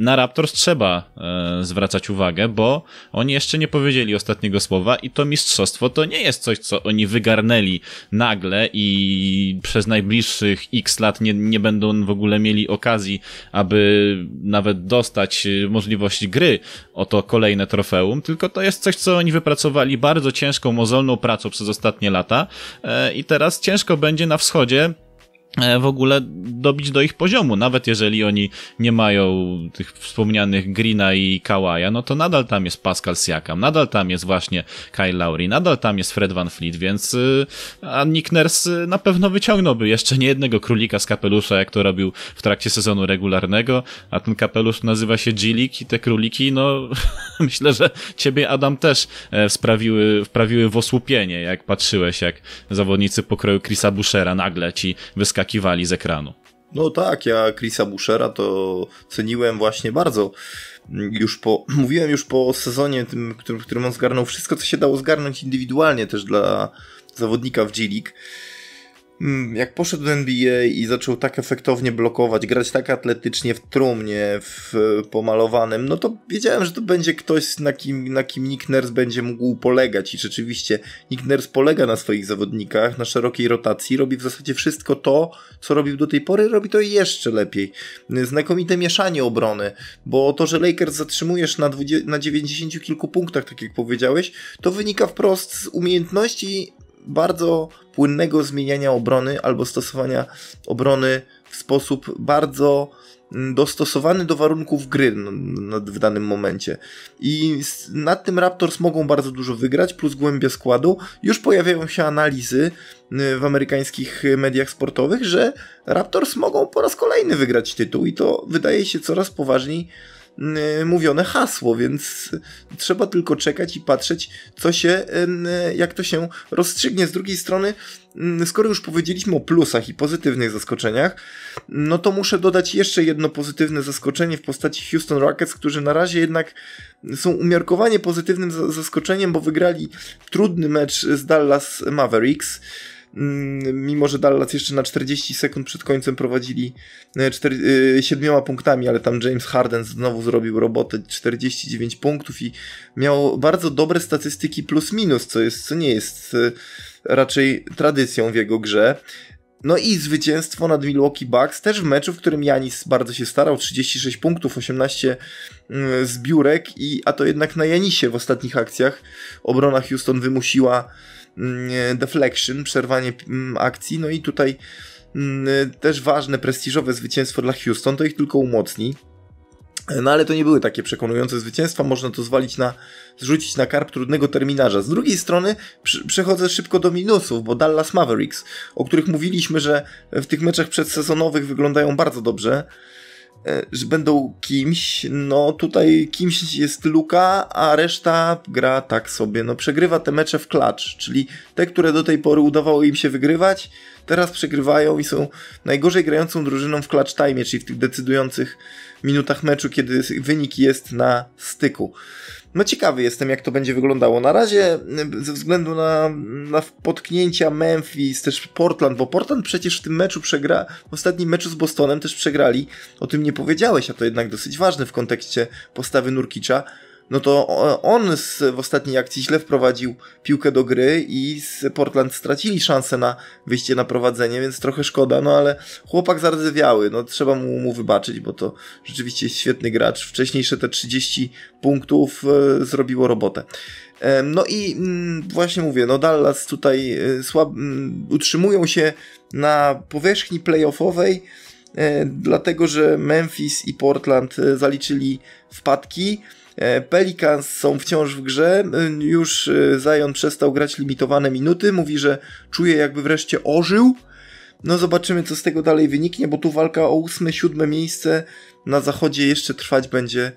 Speaker 1: Na Raptors trzeba e, zwracać uwagę, bo oni jeszcze nie powiedzieli ostatniego słowa i to mistrzostwo to nie jest coś, co oni wygarnęli nagle i przez najbliższych x lat nie, nie będą w ogóle mieli okazji, aby nawet dostać e, możliwość gry o to kolejne trofeum, tylko to jest coś, co oni wypracowali bardzo ciężką, mozolną pracą przez ostatnie lata e, i teraz ciężko będzie na wschodzie w ogóle dobić do ich poziomu. Nawet jeżeli oni nie mają tych wspomnianych Greena i Kawaja, no to nadal tam jest Pascal Siakam, nadal tam jest właśnie Kyle Lowry, nadal tam jest Fred Van Fleet, więc y, a Nick Nurse na pewno wyciągnąłby jeszcze nie jednego królika z kapelusza, jak to robił w trakcie sezonu regularnego, a ten kapelusz nazywa się G-League i te króliki, no *laughs* myślę, że ciebie Adam też e, sprawiły, wprawiły w osłupienie, jak patrzyłeś, jak zawodnicy pokroju Chrisa Bushera nagle ci wyskakują z ekranu.
Speaker 2: No tak, ja Chrisa Bushera to ceniłem właśnie bardzo. Już po, *clears throat* mówiłem już po sezonie, tym, którym, którym on zgarnął wszystko, co się dało zgarnąć indywidualnie też dla zawodnika w G-League. Mm, jak poszedł do NBA i zaczął tak efektownie blokować, grać tak atletycznie w trumnie, w pomalowanym, no to wiedziałem, że to będzie ktoś, na kim, na kim Nick Nurse będzie mógł polegać i rzeczywiście Nick Nurse polega na swoich zawodnikach, na szerokiej rotacji, robi w zasadzie wszystko to, co robił do tej pory, robi to jeszcze lepiej. Znakomite mieszanie obrony, bo to, że Lakers zatrzymujesz na, 20, na 90 kilku punktach, tak jak powiedziałeś, to wynika wprost z umiejętności bardzo płynnego zmieniania obrony albo stosowania obrony w sposób bardzo mm, dostosowany do warunków gry w danym momencie. I nad tym Raptors mogą bardzo dużo wygrać, plus głębia składu. Już pojawiają się analizy y, w amerykańskich mediach sportowych, że Raptors mogą po raz kolejny wygrać tytuł i to wydaje się coraz poważniej mówione hasło, więc trzeba tylko czekać i patrzeć, co się, y, jak to się rozstrzygnie. Z drugiej strony, y, skoro już powiedzieliśmy o plusach i pozytywnych zaskoczeniach, no to muszę dodać jeszcze jedno pozytywne zaskoczenie w postaci Houston Rockets, którzy na razie jednak są umiarkowanie pozytywnym zaskoczeniem, bo wygrali trudny mecz z Dallas Mavericks. Mm, mimo że Dallas jeszcze na 40 sekund przed końcem prowadzili 4, e, 7 e, punktami, ale tam James Harden znowu zrobił robotę 49 punktów i miał bardzo dobre statystyki plus minus, co, jest, co nie jest e, raczej tradycją w jego grze. No i zwycięstwo nad Milwaukee Bucks, też w meczu, w którym Janis bardzo się starał, 36 punktów, 18 mm, zbiórek, i, a to jednak na Janisie w ostatnich akcjach obrona Houston wymusiła deflection, przerwanie mm, akcji. No i tutaj mm, też ważne, prestiżowe zwycięstwo dla Houston, to ich tylko umocni. No ale to nie były takie przekonujące zwycięstwa, można to zwalić na, zrzucić na karp trudnego terminarza. Z drugiej strony przechodzę szybko do minusów, bo Dallas Mavericks, o których mówiliśmy, że w tych meczach przedsezonowych wyglądają bardzo dobrze, E, że będą kimś, no tutaj kimś jest Luka, a reszta gra tak sobie, no przegrywa te mecze w klacz, czyli te, które do tej pory udawało im się wygrywać, teraz przegrywają i są najgorzej grającą drużyną w clutch time, czyli w tych decydujących minutach meczu, kiedy wynik jest na styku. No ciekawy jestem, jak to będzie wyglądało. Na razie, ze względu na, na potknięcia Memphis, też Portland, bo Portland przecież w tym meczu przegra, w ostatnim meczu z Bostonem też przegrali. O tym nie powiedziałeś, a to jednak dosyć ważne w kontekście postawy Nurkicza no to on w ostatniej akcji źle wprowadził piłkę do gry i z Portland stracili szansę na wyjście na prowadzenie, więc trochę szkoda, no ale chłopak zardzewiały, no trzeba mu, mu wybaczyć, bo to rzeczywiście świetny gracz. Wcześniejsze te 30 punktów e, zrobiło robotę. No i mm, właśnie mówię, no Dallas tutaj e, słab, utrzymują się na powierzchni playoffowej, e, dlatego że Memphis i Portland e, zaliczyli wpadki. E, Pelicans są wciąż w grze. E, już e, Zion przestał grać limitowane minuty. Mówi, że czuje jakby wreszcie ożył. No zobaczymy, co z tego dalej wyniknie, bo tu walka o ósme, siódme miejsce na zachodzie jeszcze trwać będzie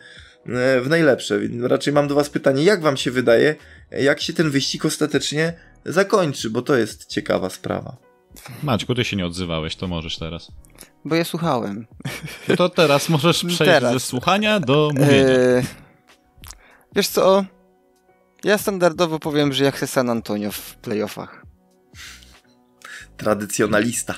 Speaker 2: w najlepsze. Raczej mam do Was pytanie, jak Wam się wydaje, jak się ten wyścig ostatecznie zakończy, bo to jest ciekawa sprawa.
Speaker 1: Maćku, ty się nie odzywałeś, to możesz teraz.
Speaker 3: Bo ja słuchałem.
Speaker 1: No to teraz możesz *laughs* przejść teraz. ze słuchania do mówienia.
Speaker 3: Wiesz co? Ja standardowo powiem, że ja chcę San Antonio w playoffach.
Speaker 2: Tradycjonalista.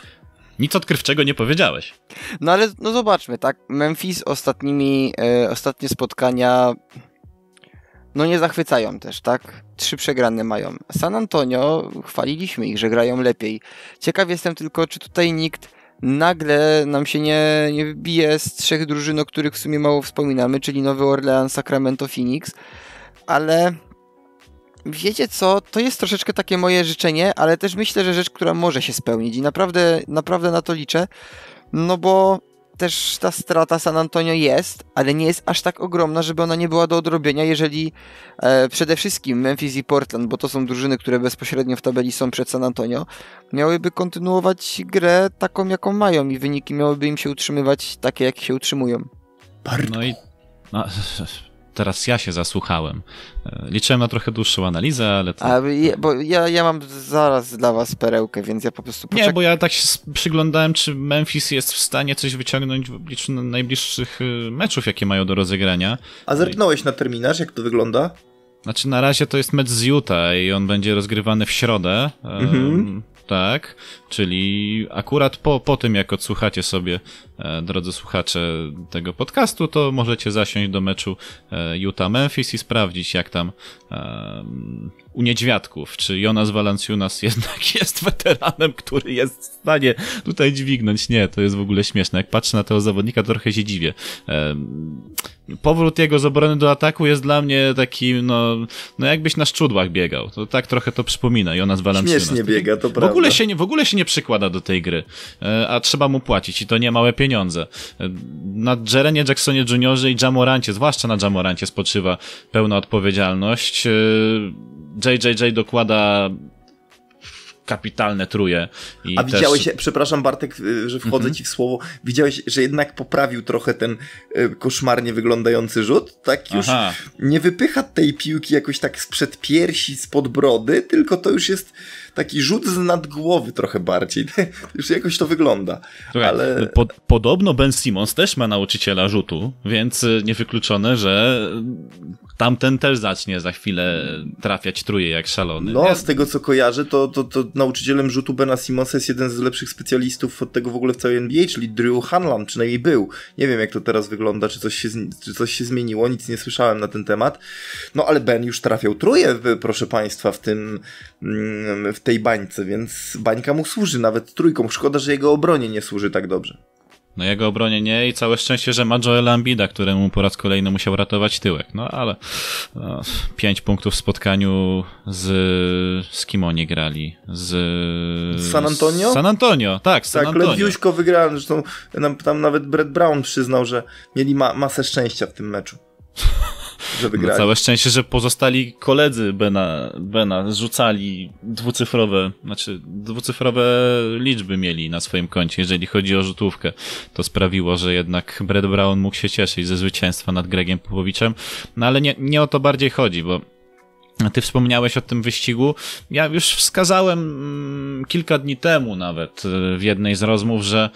Speaker 1: Nic odkrywczego nie powiedziałeś.
Speaker 3: No ale no zobaczmy, tak? Memphis ostatnimi, e, ostatnie spotkania no nie zachwycają też, tak? Trzy przegrane mają. San Antonio, chwaliliśmy ich, że grają lepiej. Ciekaw jestem tylko, czy tutaj nikt nagle nam się nie, nie wybije z trzech drużyn, o których w sumie mało wspominamy, czyli Nowy Orleans, Sacramento, Phoenix, ale wiecie co, to jest troszeczkę takie moje życzenie, ale też myślę, że rzecz, która może się spełnić i naprawdę, naprawdę na to liczę, no bo też ta strata San Antonio jest, ale nie jest aż tak ogromna, żeby ona nie była do odrobienia, jeżeli e, przede wszystkim Memphis i Portland, bo to są drużyny, które bezpośrednio w tabeli są przed San Antonio, miałyby kontynuować grę taką, jaką mają i wyniki miałyby im się utrzymywać takie, jak się utrzymują.
Speaker 1: No i no, teraz ja się zasłuchałem. E, liczyłem na trochę dłuższą analizę, ale to...
Speaker 3: A, je, bo ja, ja mam zaraz dla was perełkę, więc ja po prostu
Speaker 1: poczek- Nie, bo ja tak się przyglądałem, czy Memphis jest w stanie coś wyciągnąć w obliczu najbliższych y, meczów, jakie mają do rozegrania.
Speaker 2: A zerknąłeś na terminarz, jak to wygląda?
Speaker 1: Znaczy na razie to jest mecz z Utah i on będzie rozgrywany w środę. Mhm. Tak, czyli akurat po, po tym, jak odsłuchacie sobie, e, drodzy słuchacze tego podcastu, to możecie zasiąść do meczu e, Utah-Memphis i sprawdzić, jak tam e, u niedźwiadków, czy Jonas Valanciunas *laughs* jednak jest weteranem, który jest w stanie tutaj dźwignąć. Nie, to jest w ogóle śmieszne. Jak patrzę na tego zawodnika, to trochę się dziwię. E, powrót jego z obrony do ataku jest dla mnie taki, no, no jakbyś na szczudłach biegał. To tak trochę to przypomina Jonas Valanciunas.
Speaker 2: Śmiesznie biega, to prawda.
Speaker 1: W ogóle się nie, w ogóle się nie przykłada do tej gry, e, a trzeba mu płacić i to nie małe pieniądze. E, na Jerenie Jacksonie Juniorze i Jamorancie, zwłaszcza na Jamorancie spoczywa pełna odpowiedzialność. JJJ dokłada kapitalne truje.
Speaker 2: I A też... widziałeś, przepraszam Bartek, y, że wchodzę mm -hmm. ci w słowo, widziałeś, że jednak poprawił trochę ten y, koszmarnie wyglądający rzut? Tak już Aha. nie wypycha tej piłki jakoś tak sprzed piersi, spod brody, tylko to już jest taki rzut z nad głowy trochę bardziej. *laughs* Już jakoś to wygląda. Słuchaj, ale...
Speaker 1: Po, podobno Ben Simmons też ma nauczyciela rzutu, więc y, niewykluczone, że tamten też zacznie za chwilę trafiać truje jak szalony.
Speaker 2: No, z tego co kojarzę, to, to, to nauczycielem rzutu Bena Simonsa jest jeden z lepszych specjalistów od tego w ogóle w całej NBA, czyli Drew Hanlan, przynajmniej był. Nie wiem jak to teraz wygląda, czy coś się, czy coś się zmieniło, nic nie słyszałem na ten temat. No ale Ben już trafiał truje, proszę państwa, w tym, mm, w tej bańce, więc bańka mu służy nawet trójką. Szkoda, że jego obronie nie służy tak dobrze.
Speaker 1: No jego obronie nie i całe szczęście, że ma Joela Ambida, któremu po raz kolejny musiał ratować tyłek. No ale no, pięć punktów w spotkaniu z, z kim oni grali? Z,
Speaker 2: z San Antonio?
Speaker 1: Z San Antonio, tak, San
Speaker 2: tak,
Speaker 1: Antonio.
Speaker 2: Tak, Lewiuśko wygrałem, zresztą tam nawet Brett Brown przyznał, że mieli ma masę szczęścia w tym meczu. *laughs*
Speaker 1: że wygrali. No całe szczęście, że pozostali koledzy Bena, Bena rzucali dwucyfrowe, znaczy dwucyfrowe liczby mieli na swoim koncie, jeżeli chodzi o rzutówkę. To sprawiło, że jednak Brad Brown mógł się cieszyć ze zwycięstwa nad Gregiem Popowiczem, no ale nie, nie o to bardziej chodzi, bo ty wspomniałeś o tym wyścigu. Ja już wskazałem mm, kilka dni temu nawet w jednej z rozmów, że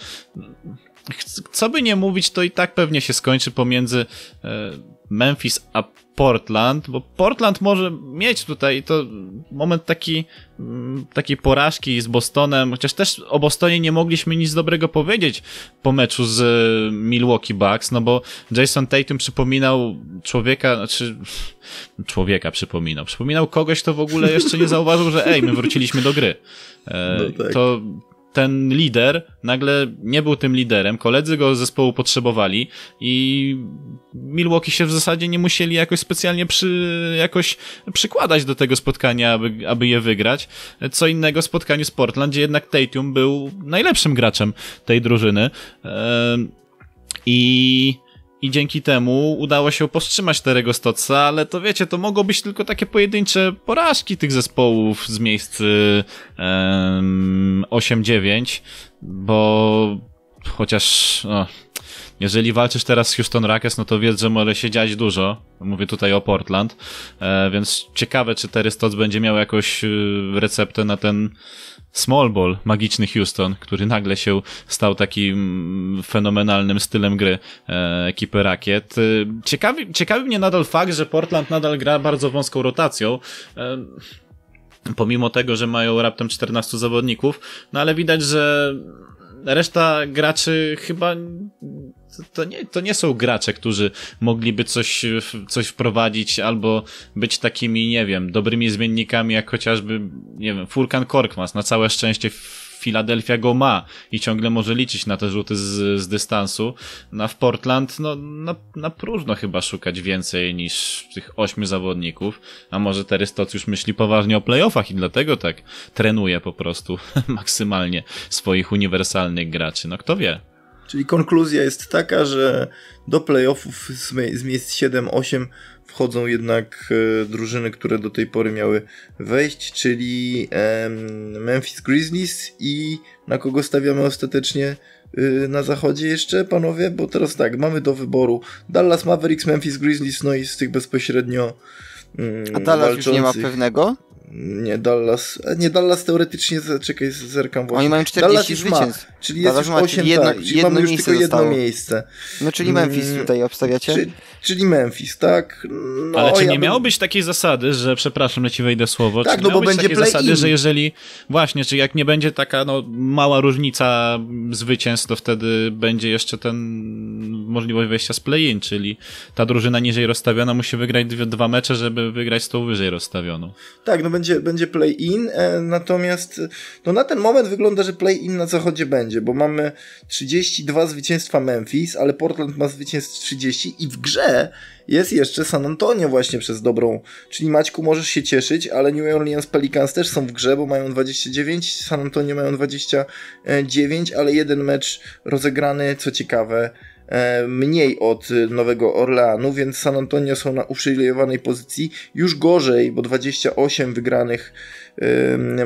Speaker 1: co by nie mówić, to i tak pewnie się skończy pomiędzy e, Memphis a Portland, bo Portland może mieć tutaj to moment taki, mm, takiej porażki z Bostonem, chociaż też o Bostonie nie mogliśmy nic dobrego powiedzieć po meczu z Milwaukee Bucks, no bo Jason Tatum przypominał człowieka, znaczy *laughs* człowieka przypominał, przypominał kogoś, kto w ogóle jeszcze nie zauważył, że ej, my wróciliśmy do gry. E, no tak. To ten lider nagle nie był tym liderem, koledzy go z zespołu potrzebowali i Milwaukee się w zasadzie nie musieli jakoś specjalnie przy, jakoś przykładać do tego spotkania, aby, aby je wygrać. Co innego spotkaniu z Portland, gdzie jednak Tatum był najlepszym graczem tej drużyny. I i dzięki temu udało się powstrzymać Terego Stotsa, ale to wiecie, to mogło być tylko takie pojedyncze porażki tych zespołów z miejsc um, 8-9, bo chociaż no, jeżeli walczysz teraz z Houston Rockets, no to wiedz, że może się dziać dużo. Mówię tutaj o Portland, e, więc ciekawe, czy Terry Stotts będzie miał jakąś y, receptę na ten small ball, magiczny Houston, który nagle się stał takim fenomenalnym stylem gry e, ekipy Rakiet. E, ciekawi, ciekawi mnie nadal fakt, że Portland nadal gra bardzo wąską rotacją. E, pomimo tego, że mają raptem 14 zawodników, no ale widać, że reszta graczy chyba to nie, to nie są gracze, którzy mogliby coś, coś wprowadzić albo być takimi, nie wiem, dobrymi zmiennikami, jak chociażby, nie wiem, Furkan Korkmaz. Na całe szczęście Filadelfia go ma i ciągle może liczyć na te rzuty z, z dystansu. Na w Portland, no, na, na próżno chyba szukać więcej niż tych ośmiu zawodników. A może Terystoc już myśli poważnie o playoffach i dlatego tak trenuje po prostu *laughs* maksymalnie swoich uniwersalnych graczy. No kto wie.
Speaker 2: Czyli konkluzja jest taka, że do playoffów z, miejsc 7-8 wchodzą jednak e, drużyny, które do tej pory miały wejść, czyli Memphis Grizzlies i na kogo stawiamy ostatecznie y, na zachodzie jeszcze, panowie? Bo teraz tak, mamy do wyboru Dallas Mavericks, Memphis Grizzlies, no i z tych bezpośrednio
Speaker 3: mm, A Dallas walczących. już nie ma pewnego?
Speaker 2: Nie, Dallas. Nie, Dallas teoretycznie, czekaj, zerkam właśnie.
Speaker 3: Oni mają 40 zwycięstw.
Speaker 2: Czyli jest już 8, jedno, tak, czyli jedno mamy już tylko jedno zostało. miejsce.
Speaker 3: No czyli Memphis mm, tutaj obstawiacie?
Speaker 2: Czyli, czyli Memphis, tak.
Speaker 1: No, Ale czy nie ja miało bym... być takiej zasady, że, przepraszam, że ci wejdę słowo, tak, czy no bo będzie takiej zasady, in. że jeżeli, właśnie, czy jak nie będzie taka no, mała różnica zwycięstw, to wtedy będzie jeszcze ten możliwość wejścia z play-in, czyli ta drużyna niżej rozstawiona musi wygrać dwie, dwa mecze, żeby wygrać z tą wyżej rozstawioną.
Speaker 2: Tak, no będzie, będzie play-in, e, natomiast no na ten moment wygląda, że play-in na zachodzie będzie, bo mamy 32 zwycięstwa Memphis, ale Portland ma zwycięstw 30 i w grze jest jeszcze San Antonio właśnie przez dobrą, czyli Maćku możesz się cieszyć, ale New Orleans Pelicans też są w grze, bo mają 29, San Antonio mają 29, ale jeden mecz rozegrany, co ciekawe, mniej od Nowego Orleanu, więc San Antonio są na uprzywilejowanej pozycji. Już gorzej, bo 28 wygranych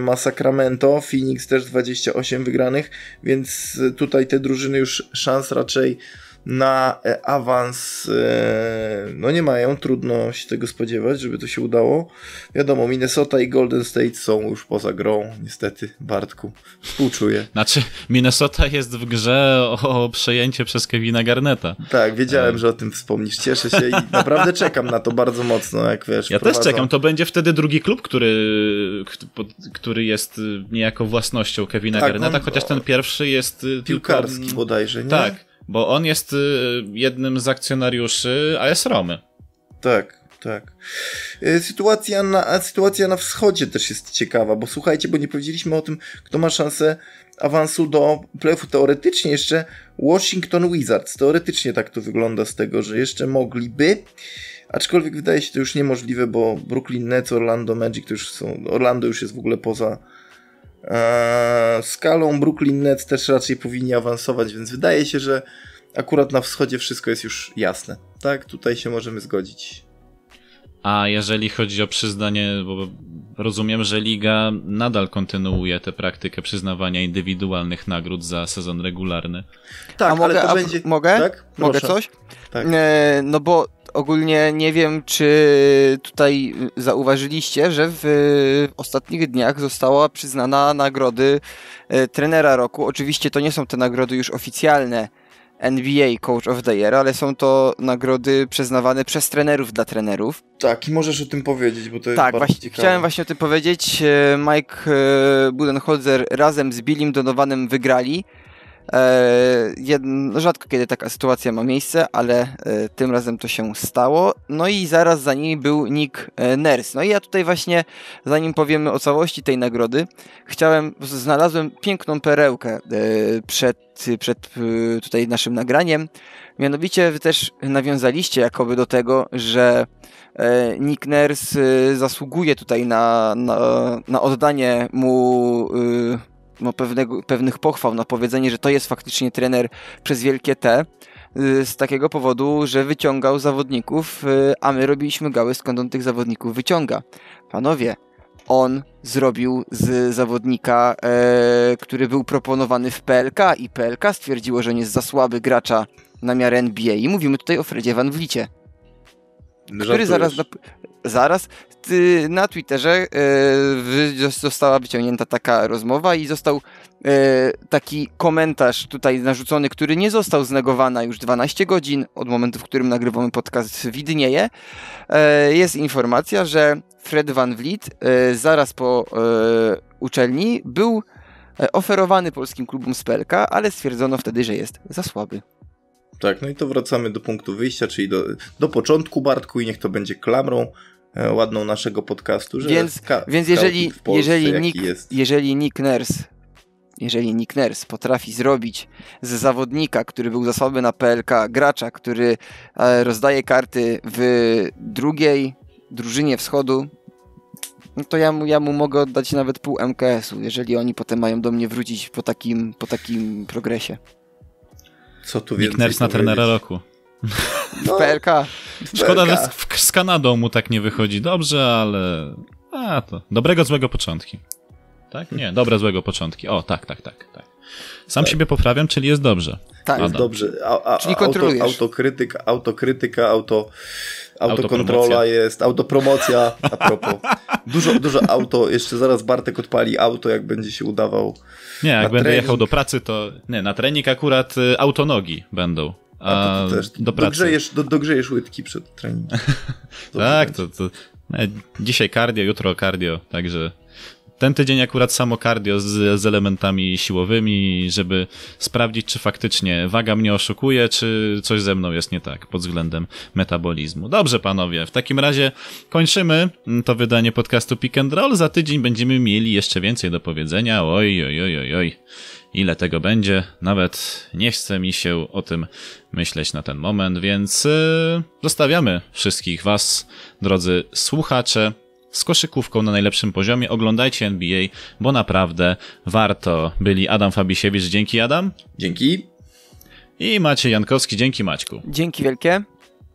Speaker 2: ma Sacramento, Phoenix też 28 wygranych, więc tutaj te drużyny już szans raczej na e, awans e, no nie mają, trudno się tego spodziewać, żeby to się udało. Wiadomo, Minnesota i Golden State są już poza grą, niestety, Bartku, współczuję.
Speaker 1: Znaczy, Minnesota jest w grze o przejęcie przez Kevina Garneta.
Speaker 2: Tak, wiedziałem, e... że o tym wspomnisz, cieszę się i naprawdę czekam na to bardzo mocno, jak wiesz.
Speaker 1: Ja też czekam, to będzie wtedy drugi klub, który, który jest niejako własnością Kevina tak, Garneta, on, chociaż ten pierwszy jest
Speaker 2: piłkarski tylko... bodajże, nie?
Speaker 1: Tak, bo on jest y, jednym z akcjonariuszy AS Romy.
Speaker 2: Tak, tak. Y, sytuacja na, sytuacja na wschodzie też jest ciekawa, bo słuchajcie, bo nie powiedzieliśmy o tym, kto ma szansę awansu do playoffu. Teoretycznie jeszcze Washington Wizards. Teoretycznie tak to wygląda z tego, że jeszcze mogliby. Aczkolwiek wydaje się to już niemożliwe, bo Brooklyn Nets, Orlando Magic to już są. Orlando już jest w ogóle poza, skalą Brooklyn Nets też raczej powinni awansować, więc wydaje się, że akurat na wschodzie wszystko jest już jasne. Tak, tutaj się możemy zgodzić.
Speaker 1: A jeżeli chodzi o przyznanie, bo rozumiem, że liga nadal kontynuuje tę praktykę przyznawania indywidualnych nagród za sezon regularny.
Speaker 3: Tak, a mogę, ale to a będzie... mogę? Tak? Mogę coś? Tak. E, no bo ogólnie nie wiem, czy tutaj zauważyliście, że w ostatnich dniach została przyznana nagrody e, trenera roku. Oczywiście to nie są te nagrody już oficjalne NBA Coach of the Year, ale są to nagrody przyznawane przez trenerów dla trenerów.
Speaker 2: Tak, i możesz o tym powiedzieć, bo to jest
Speaker 3: tak,
Speaker 2: bardzo
Speaker 3: właśnie,
Speaker 2: ciekawe.
Speaker 3: chciałem właśnie o tym powiedzieć. E, Mike e, Budenholzer razem z Billim Donovanem wygrali rzadko kiedy taka sytuacja ma miejsce, ale e, tym razem to się stało. No i zaraz za nimi był Nick e, Nurse. No i ja tutaj właśnie, zanim powiemy o całości tej nagrody, chciałem, znalazłem piękną perełkę przed, przed tutaj naszym nagraniem. Mianowicie wy też nawiązaliście jakoby do tego, że Nick Nurse zasługuje tutaj na, na, na oddanie mu no, pewnego, pewnych pochwał na powiedzenie, że to jest faktycznie trener przez wielkie T y, z takiego powodu, że wyciągał zawodników, y, a my robiliśmy gały skąd on tych zawodników wyciąga. Panowie, on zrobił z zawodnika, e, który był proponowany w PLK i PLK stwierdziło, że nie jest za słaby gracza na miarę NBA i mówimy tutaj o Fredzie Van Vlicie. Który zaraz, zaraz na Twitterze e, została wyciągnięta taka rozmowa i został e, taki komentarz tutaj narzucony, który nie został znegowany już 12 godzin od momentu, w którym nagrywamy podcast widnieje. E, jest informacja, że Fred Van Vliet zaraz po uczelni był oferowany polskim klubom Spelka, ale stwierdzono wtedy, że jest za słaby.
Speaker 2: Tak, no i to wracamy do punktu wyjścia, czyli do, do początku Bartku i niech to będzie klamrą e, ładną naszego podcastu, że
Speaker 3: Więc, więc jeżeli, jeżeli, Nick, jeżeli Nick Nurse jeżeli Nick Nurse potrafi zrobić z zawodnika, który był zasoby na PLK, gracza, który e, rozdaje karty w drugiej drużynie wschodu, no to ja mu, ja mu mogę oddać nawet pół MKS-u, jeżeli oni potem mają do mnie wrócić po takim, po takim progresie.
Speaker 2: Co tu
Speaker 1: Nick Nurse na trenera roku.
Speaker 2: No,
Speaker 3: PLK.
Speaker 1: Szkoda, że z, z Kanadą mu tak nie wychodzi dobrze, ale... A, to... Dobrego, złego początki. Tak? Nie, dobre, złego początki. O, tak, tak, tak. tak. Sam
Speaker 2: Tak.
Speaker 1: siebie poprawiam, czyli jest dobrze.
Speaker 3: Tak.
Speaker 2: Jest dobrze. A, a,
Speaker 3: Czyli
Speaker 2: auto,
Speaker 3: kontrolujesz.
Speaker 2: autokrytyka, autokrytyka, auto, autokontrola jest, autopromocja, a propos. Dużo, dużo auto, jeszcze zaraz Bartek odpali auto, jak będzie się udawał.
Speaker 1: Nie, jak będę
Speaker 2: trening.
Speaker 1: jechał do pracy, to... Nie, na trening akurat y, autonogi będą.
Speaker 2: A to, to też
Speaker 1: do pracy.
Speaker 2: dogrzejesz, do, dogrzejesz łydki przed treningiem. *laughs*
Speaker 1: Tak,
Speaker 2: będzie.
Speaker 1: to, to dzisiaj cardio, jutro cardio, także ten tydzień akurat samo cardio z, z elementami siłowymi, żeby sprawdzić, czy faktycznie waga mnie oszukuje, czy coś ze mną jest nie tak pod względem metabolizmu. Dobrze, panowie, w takim razie kończymy to wydanie podcastu Pick and Roll. Za tydzień będziemy mieli jeszcze więcej do powiedzenia. Oj, oj, oj, oj, oj. Ile tego będzie? Nawet nie chce mi się o tym myśleć na ten moment, więc yy, zostawiamy wszystkich Was, drodzy słuchacze, z koszykówką na najlepszym poziomie. Oglądajcie NBA, bo naprawdę warto. Byli Adam Fabisiewicz, dzięki Adam.
Speaker 2: Dzięki.
Speaker 1: I Maciej Jankowski, dzięki Maćku.
Speaker 3: Dzięki wielkie.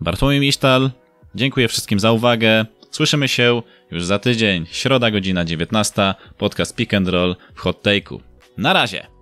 Speaker 1: Bartłomiej Misztal, dziękuję wszystkim za uwagę. Słyszymy się już za tydzień, środa godzina 19, podcast Pick and Roll w Hot Take'u. Na razie!